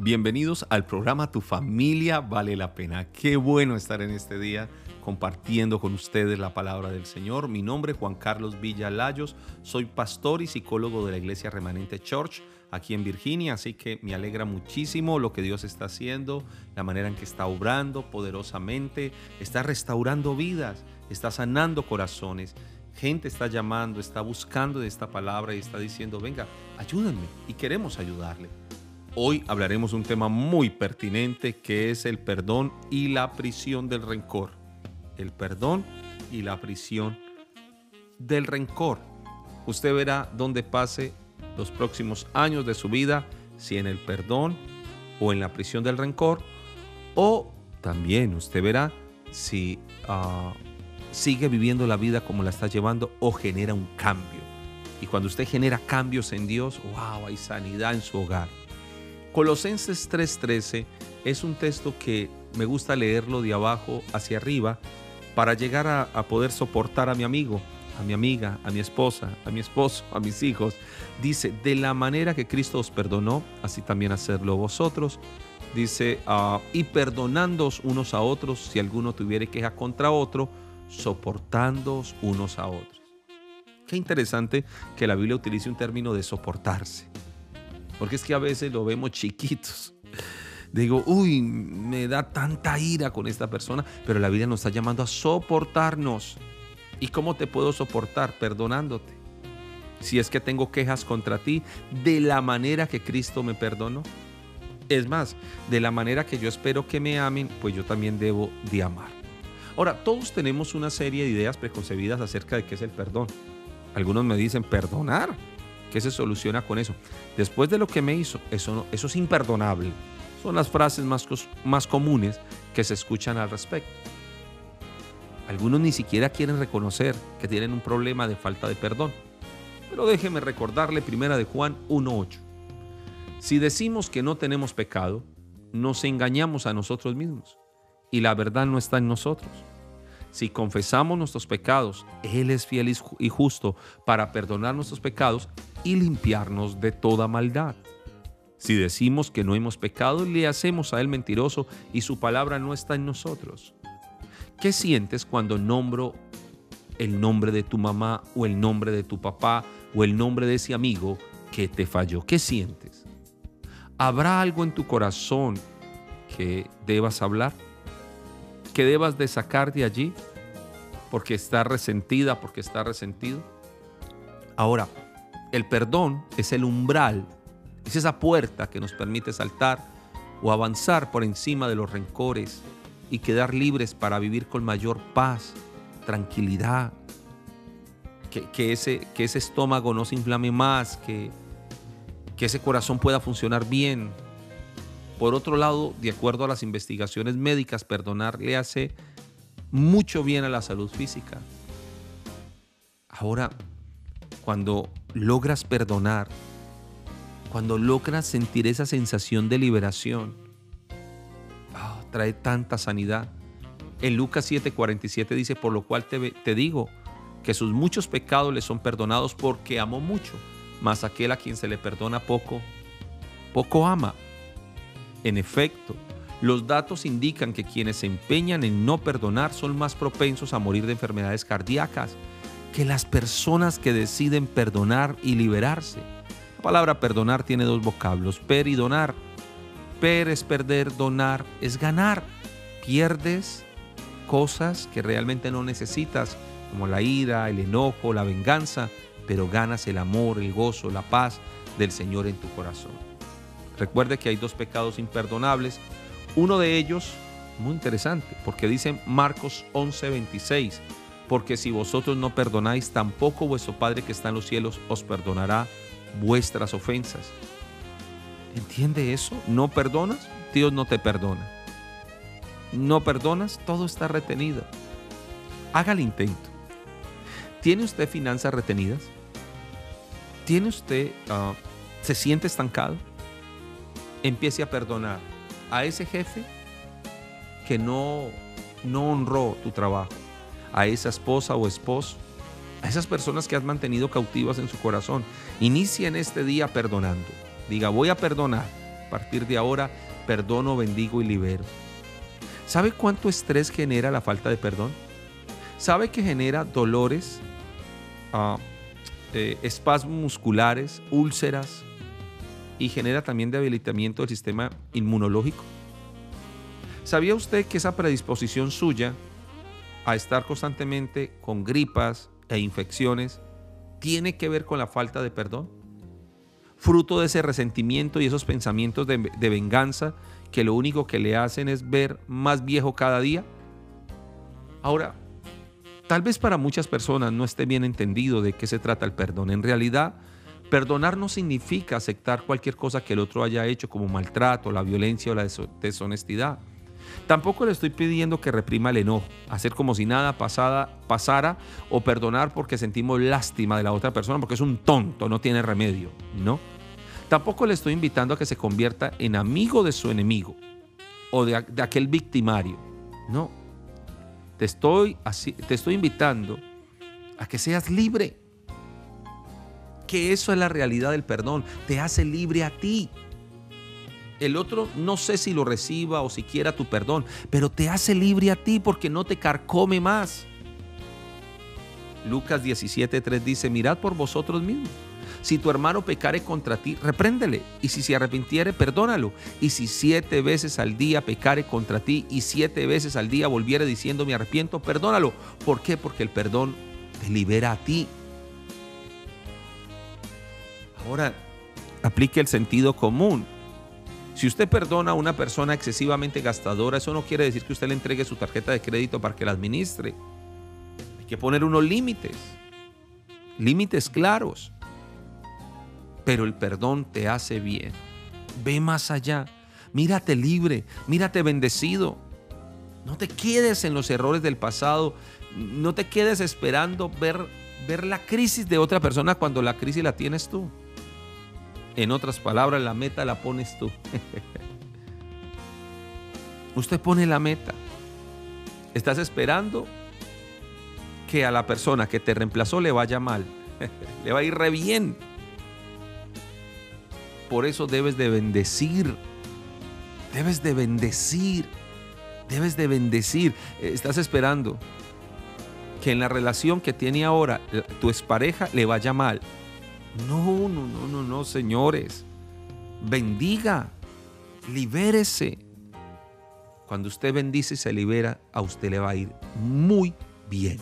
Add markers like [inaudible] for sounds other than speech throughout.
Bienvenidos al programa Tu familia vale la pena. Qué bueno estar en este día compartiendo con ustedes la palabra del Señor. Mi nombre es Juan Carlos Villalayos, soy pastor y psicólogo de la Iglesia Remanente Church aquí en Virginia, así que me alegra muchísimo lo que Dios está haciendo, la manera en que está obrando poderosamente, está restaurando vidas, está sanando corazones. Gente está llamando, está buscando de esta palabra y está diciendo, venga, ayúdenme y queremos ayudarle. Hoy hablaremos un tema muy pertinente que es el perdón y la prisión del rencor. El perdón y la prisión del rencor. Usted verá dónde pase los próximos años de su vida, si en el perdón o en la prisión del rencor, o también usted verá si ah, sigue viviendo la vida como la está llevando o genera un cambio. Y cuando usted genera cambios en Dios, wow, hay sanidad en su hogar. Colosenses 3:13 es un texto que me gusta leerlo de abajo hacia arriba para llegar a, poder soportar a mi amigo, a mi amiga, a mi esposa, a mi esposo, a mis hijos. Dice, de la manera que Cristo os perdonó, así también hacerlo vosotros. Dice, ah, y perdonándoos unos a otros si alguno tuviere queja contra otro, soportándoos unos a otros. Qué interesante que la Biblia utilice un término de soportarse. Porque es que a veces lo vemos chiquitos. [laughs] Digo, uy, me da tanta ira con esta persona, pero la vida nos está llamando a soportarnos. ¿Y cómo te puedo soportar? Perdonándote. Si es que tengo quejas contra ti, de la manera que Cristo me perdonó. Es más, de la manera que yo espero que me amen, pues yo también debo de amar. Ahora, todos tenemos una serie de ideas preconcebidas acerca de qué es el perdón. Algunos me dicen, perdonar. ¿Qué se soluciona con eso? Después de lo que me hizo, eso, eso es imperdonable. Son las frases más, más comunes que se escuchan al respecto. Algunos ni siquiera quieren reconocer que tienen un problema de falta de perdón. Pero déjeme recordarle primera de Juan 1.8. Si decimos que no tenemos pecado, nos engañamos a nosotros mismos y la verdad no está en nosotros. Si confesamos nuestros pecados, Él es fiel y justo para perdonar nuestros pecados y limpiarnos de toda maldad. Si decimos que no hemos pecado, le hacemos a Él mentiroso y su palabra no está en nosotros. ¿Qué sientes cuando nombro el nombre de tu mamá o el nombre de tu papá o el nombre de ese amigo que te falló? ¿Qué sientes? ¿Habrá algo en tu corazón que debas hablar? ¿Que debas de sacar de allí? Porque está resentida, porque está resentido. Ahora, el perdón es el umbral, es esa puerta que nos permite saltar o avanzar por encima de los rencores y quedar libres para vivir con mayor paz, tranquilidad, que, ese, que ese estómago no se inflame más, que, que ese corazón pueda funcionar bien. Por otro lado, de acuerdo a las investigaciones médicas, perdonar le hace mucho bien a la salud física. Ahora, cuando logras perdonar, cuando logras sentir esa sensación de liberación, ah, trae tanta sanidad. En Lucas 7:47 dice, por lo cual te, te digo que sus muchos pecados le son perdonados porque amó mucho, mas aquel a quien se le perdona poco, poco ama. En efecto, los datos indican que quienes se empeñan en no perdonar son más propensos a morir de enfermedades cardíacas que las personas que deciden perdonar y liberarse. La palabra perdonar tiene dos vocablos, per y donar. Per es perder, donar es ganar. Pierdes cosas que realmente no necesitas, como la ira, el enojo, la venganza, pero ganas el amor, el gozo, la paz del Señor en tu corazón. Recuerde que hay dos pecados imperdonables. Uno de ellos, muy interesante, porque dice Marcos 11:26, porque si vosotros no perdonáis, tampoco vuestro Padre que está en los cielos os perdonará vuestras ofensas. ¿Entiende eso? ¿No perdonas? Dios no te perdona. ¿No perdonas? Todo está retenido. Haga el intento. ¿Tiene usted finanzas retenidas? ¿Tiene usted, ah, se siente estancado? Empiece a perdonar a ese jefe que no, no honró tu trabajo a esa esposa o esposo, a esas personas que has mantenido cautivas en su corazón. Inicia en este día perdonando. Diga, voy a perdonar a partir de ahora perdono, bendigo y libero. ¿Sabe cuánto estrés genera la falta de perdón? ¿Sabe que genera dolores, uh, espasmos musculares, úlceras y genera también debilitamiento del sistema inmunológico? ¿Sabía usted que esa predisposición suya a estar constantemente con gripas e infecciones tiene que ver con la falta de perdón? Fruto de ese resentimiento y esos pensamientos de, venganza que lo único que le hacen es ver más viejo cada día. Ahora, tal vez para muchas personas no esté bien entendido de qué se trata el perdón. En realidad, perdonar no significa aceptar cualquier cosa que el otro haya hecho como maltrato, la violencia o la deshonestidad. Tampoco le estoy pidiendo que reprima el enojo, hacer como si nada pasada, pasara o perdonar porque sentimos lástima de la otra persona porque es un tonto, no tiene remedio, ¿no? Tampoco le estoy invitando a que se convierta en amigo de su enemigo o de, aquel victimario, no. Te estoy, así, te estoy invitando a que seas libre. Que eso es la realidad del perdón. Te hace libre a ti. El otro no sé si lo reciba o si quiera tu perdón, pero te hace libre a ti porque no te carcome más. Lucas 17:3 dice, mirad por vosotros mismos. Si tu hermano pecare contra ti, repréndele. Y si se arrepintiere, perdónalo. Y si siete veces al día pecare contra ti y siete veces al día volviere diciendo me arrepiento, perdónalo. ¿Por qué? Porque el perdón te libera a ti. Ahora, aplique el sentido común. Si usted perdona a una persona excesivamente gastadora, eso no quiere decir que usted le entregue su tarjeta de crédito para que la administre. Hay que poner unos límites, límites claros. Pero el perdón te hace bien. Ve más allá. Mírate libre, mírate bendecido. No te quedes en los errores del pasado. No te quedes esperando ver, ver la crisis de otra persona cuando la crisis la tienes tú. En otras palabras, la meta la pones tú. Usted pone la meta. Estás esperando que a la persona que te reemplazó le vaya mal. [laughs] le va a ir re bien. Por eso debes de bendecir. Debes de bendecir. Debes de bendecir. Estás esperando que en la relación que tiene ahora tu expareja le vaya mal. No, no, no, no, no, señores. Bendiga, libérese. Cuando usted bendice y se libera, a usted le va a ir muy bien.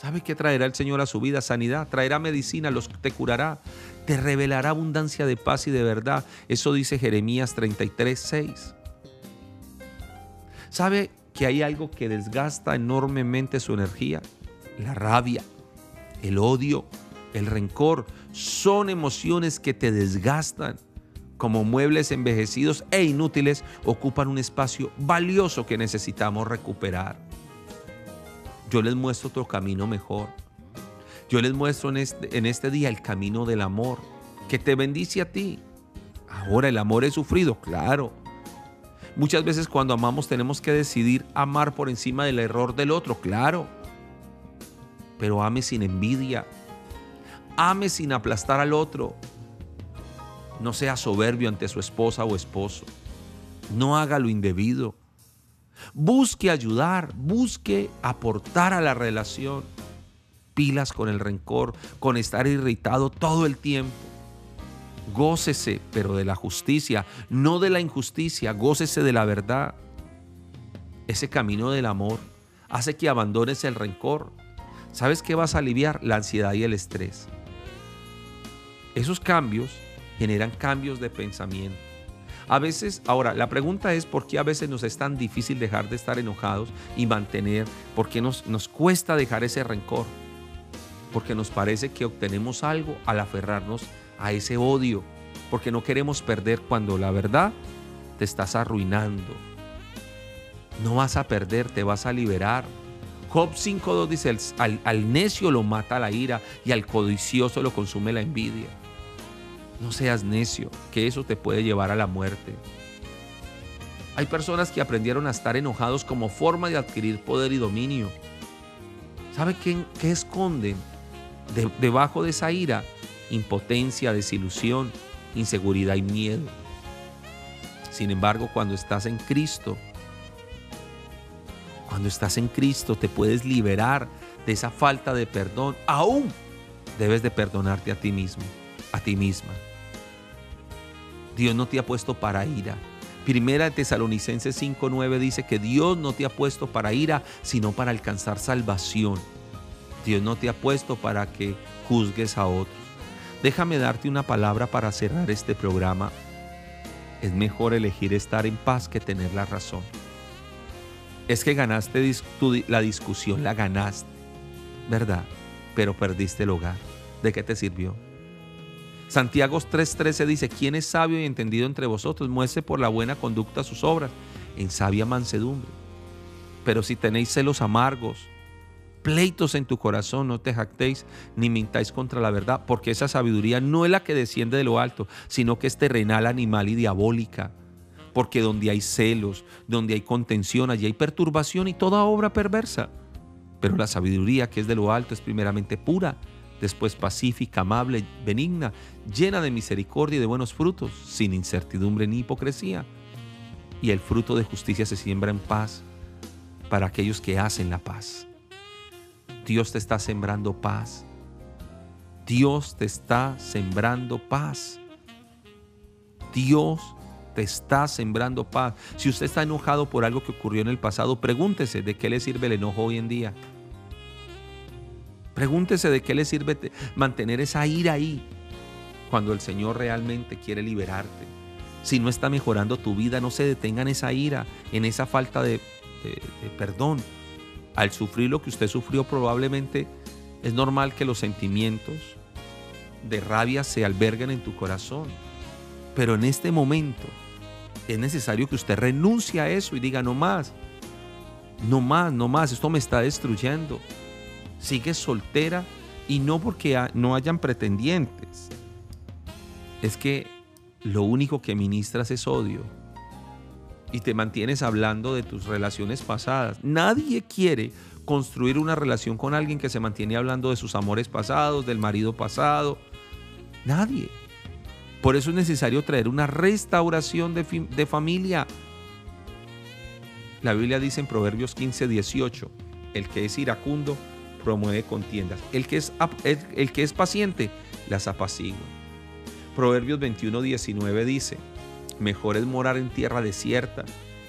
¿Sabe qué traerá el Señor a su vida? Sanidad, traerá medicina, los te curará, te revelará abundancia de paz y de verdad. Eso dice Jeremías 33, 6. ¿Sabe que hay algo que desgasta enormemente su energía? La rabia, el odio, el rencor son emociones que te desgastan. Como muebles envejecidos e inútiles, ocupan un espacio valioso que necesitamos recuperar. Yo les muestro otro camino mejor. Yo les muestro en este, en este día el camino del amor, que te bendice a ti. Ahora el amor es sufrido, claro. Muchas veces cuando amamos tenemos que decidir amar por encima del error del otro, claro. Pero ame sin envidia, Ame sin aplastar al otro. No sea soberbio ante su esposa o esposo. No haga lo indebido. Busque ayudar, busque aportar a la relación. Pilas con el rencor, con estar irritado todo el tiempo. Gócese, pero de la justicia, no de la injusticia. Gócese de la verdad. Ese camino del amor hace que abandones el rencor. ¿Sabes qué vas a aliviar? La ansiedad y el estrés. Esos cambios generan cambios de pensamiento. A veces, ahora, la pregunta es por qué a veces nos es tan difícil dejar de estar enojados y mantener, por qué nos, nos cuesta dejar ese rencor. Porque nos parece que obtenemos algo al aferrarnos a ese odio, porque no queremos perder cuando la verdad te estás arruinando. No vas a perder, te vas a liberar. Job 5.2 dice, al, al necio lo mata la ira y al codicioso lo consume la envidia. No seas necio, que eso te puede llevar a la muerte. Hay personas que aprendieron a estar enojados como forma de adquirir poder y dominio. ¿Sabe qué, qué esconden debajo de esa ira? Impotencia, desilusión, inseguridad y miedo. Sin embargo, cuando estás en Cristo, cuando estás en Cristo te puedes liberar de esa falta de perdón. Aún debes de perdonarte a ti mismo, a ti misma. Dios no te ha puesto para ira. Primera de Tesalonicenses 5:9 dice que Dios no te ha puesto para ira, sino para alcanzar salvación. Dios no te ha puesto para que juzgues a otros. Déjame darte una palabra para cerrar este programa. Es mejor elegir estar en paz que tener la razón. Es que ganaste la discusión, la ganaste, ¿verdad? Pero perdiste el hogar. ¿De qué te sirvió? Santiago 3:13 dice, ¿quién es sabio y entendido entre vosotros? Muestre por la buena conducta sus obras, en sabia mansedumbre. Pero si tenéis celos amargos, pleitos en tu corazón, no te jactéis ni mintáis contra la verdad, porque esa sabiduría no es la que desciende de lo alto, sino que es terrenal, animal y diabólica. Porque donde hay celos, donde hay contención, allí hay perturbación y toda obra perversa. Pero la sabiduría que es de lo alto es primeramente pura, después pacífica, amable, benigna, llena de misericordia y de buenos frutos, sin incertidumbre ni hipocresía. Y el fruto de justicia se siembra en paz para aquellos que hacen la paz. Dios te está sembrando paz. Dios te está sembrando paz. Dios te está sembrando paz. Si usted está enojado por algo que ocurrió en el pasado, pregúntese de qué le sirve el enojo hoy en día. Pregúntese de qué le sirve mantener esa ira ahí cuando el Señor realmente quiere liberarte. Si no está mejorando tu vida, no se detenga en esa ira, en esa falta de, perdón. Al sufrir lo que usted sufrió, probablemente es normal que los sentimientos de rabia se alberguen en tu corazón. Pero en este momento es necesario que usted renuncie a eso y diga, no más, no más, no más, esto me está destruyendo sigues soltera y no porque no hayan pretendientes. Es que lo único que ministras es odio y te mantienes hablando de tus relaciones pasadas. Nadie quiere construir una relación con alguien que se mantiene hablando de sus amores pasados, del marido pasado. Nadie. Por eso es necesario traer una restauración de, de familia. La Biblia dice en Proverbios 15, 18, el que es iracundo promueve contiendas. El que es, el que es paciente las apacigua. Proverbios 21, 19 dice, mejor es morar en tierra desierta,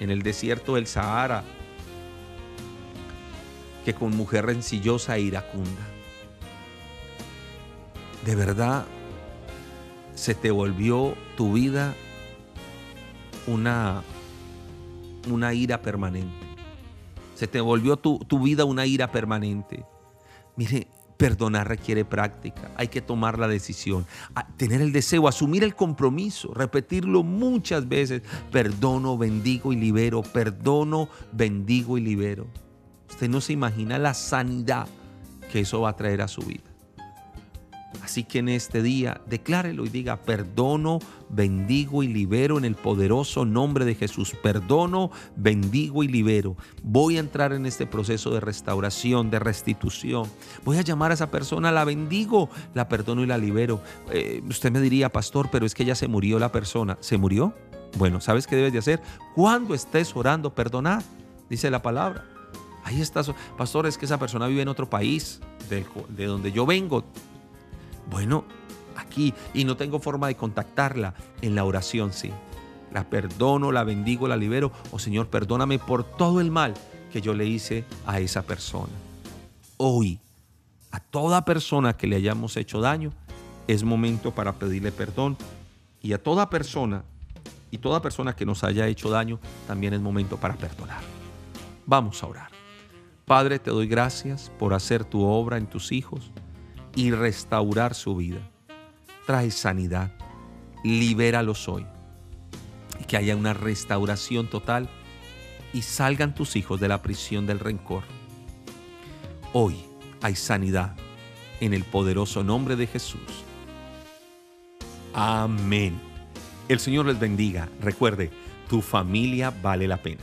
en el desierto del Sahara, que con mujer rencillosa e iracunda. De verdad, se te volvió tu vida una, una ira permanente. Se te volvió tu, tu vida una ira permanente. Mire, perdonar requiere práctica, hay que tomar la decisión, tener el deseo, asumir el compromiso, repetirlo muchas veces, perdono, bendigo y libero, perdono, bendigo y libero. Usted no se imagina la sanidad que eso va a traer a su vida. Así que en este día declárelo y diga, perdono, bendigo y libero en el poderoso nombre de Jesús. Perdono, bendigo y libero. Voy a entrar en este proceso de restauración, de restitución. Voy a llamar a esa persona, la bendigo, la perdono y la libero. Eh, usted me diría, pastor, pero es que ya se murió la persona. ¿Se murió? Bueno, ¿sabes qué debes de hacer? Cuando estés orando, perdonar, dice la palabra. Ahí está, pastor, es que esa persona vive en otro país, de donde yo vengo bueno, aquí y no tengo forma de contactarla en la oración, sí. La perdono, la bendigo, la libero. Oh, Señor, perdóname por todo el mal que yo le hice a esa persona. Hoy, a toda persona que le hayamos hecho daño, es momento para pedirle perdón. Y a toda persona, y toda persona que nos haya hecho daño, también es momento para perdonar. Vamos a orar. Padre, te doy gracias por hacer tu obra en tus hijos y restaurar su vida. Trae sanidad, libéralos hoy. Y que haya una restauración total y salgan tus hijos de la prisión del rencor. Hoy hay sanidad en el poderoso nombre de Jesús. Amén. El Señor les bendiga. Recuerde, tu familia vale la pena.